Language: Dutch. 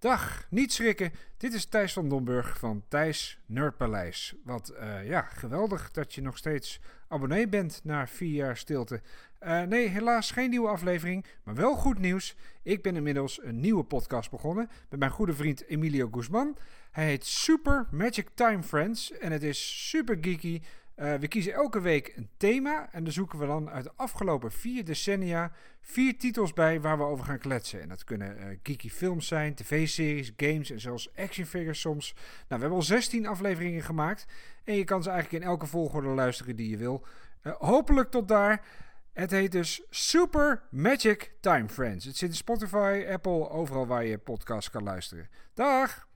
Dag, niet schrikken. Dit is Thijs van Domburg van Thijs Nerdpaleis. Wat uh, ja, geweldig dat je nog steeds abonnee bent na vier jaar stilte. Uh, nee, helaas geen nieuwe aflevering, maar wel goed nieuws. Ik ben inmiddels een nieuwe podcast begonnen met mijn goede vriend Emilio Guzman. Hij heet Super Magic Time Friends en het is super geeky. Uh, we kiezen elke week een thema en dan zoeken we dan uit de afgelopen vier decennia vier titels bij waar we over gaan kletsen. En dat kunnen uh, geeky films zijn, tv-series, games en zelfs actionfigures soms. Nou, we hebben al 16 afleveringen gemaakt en je kan ze eigenlijk in elke volgorde luisteren die je wil. Uh, hopelijk tot daar. Het heet dus Super Magic Time Friends. Het zit in Spotify, Apple, overal waar je podcast kan luisteren. Dag!